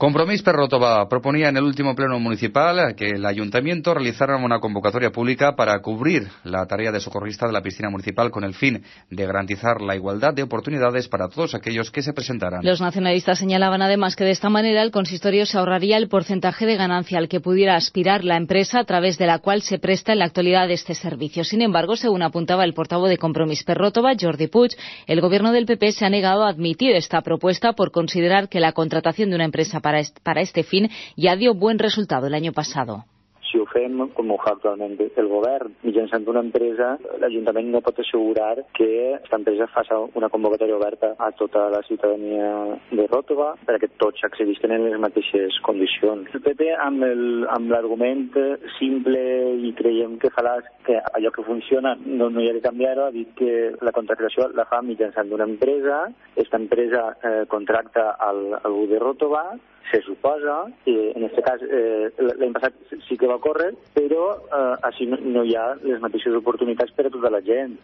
Compromís per Rotova proponía en el último pleno municipal que el ayuntamiento realizara una convocatoria pública para cubrir la tarea de socorrista de la piscina municipal con el fin de garantizar la igualdad de oportunidades para todos aquellos que se presentaran. Los nacionalistas señalaban además que de esta manera el consistorio se ahorraría el porcentaje de ganancia al que pudiera aspirar la empresa a través de la cual se presta en la actualidad este servicio. Sin embargo, según apuntaba el portavoz de Compromís per Rotova, Jordi Puig, el gobierno del PP se ha negado a admitir esta propuesta por considerar que la contratación de una empresa para para este, fin ya dio buen resultado el año pasado. Fem com ho fa actualment el govern mitjançant una empresa, l'Ajuntament no pot assegurar que aquesta empresa faci una convocatòria oberta a tota la ciutadania de Ròtova perquè tots accedisquen en les mateixes condicions. El PP amb l'argument simple i creiem que falaç que allò que funciona no, no hi ha de canviar-ho, ha dit que la contractació la fa mitjançant una empresa, aquesta empresa eh, contracta al, algú de Ròtova, se suposa, i en aquest cas eh, l'any passat sí que va córrer, però eh, així no, no hi ha les mateixes oportunitats per a tota la gent.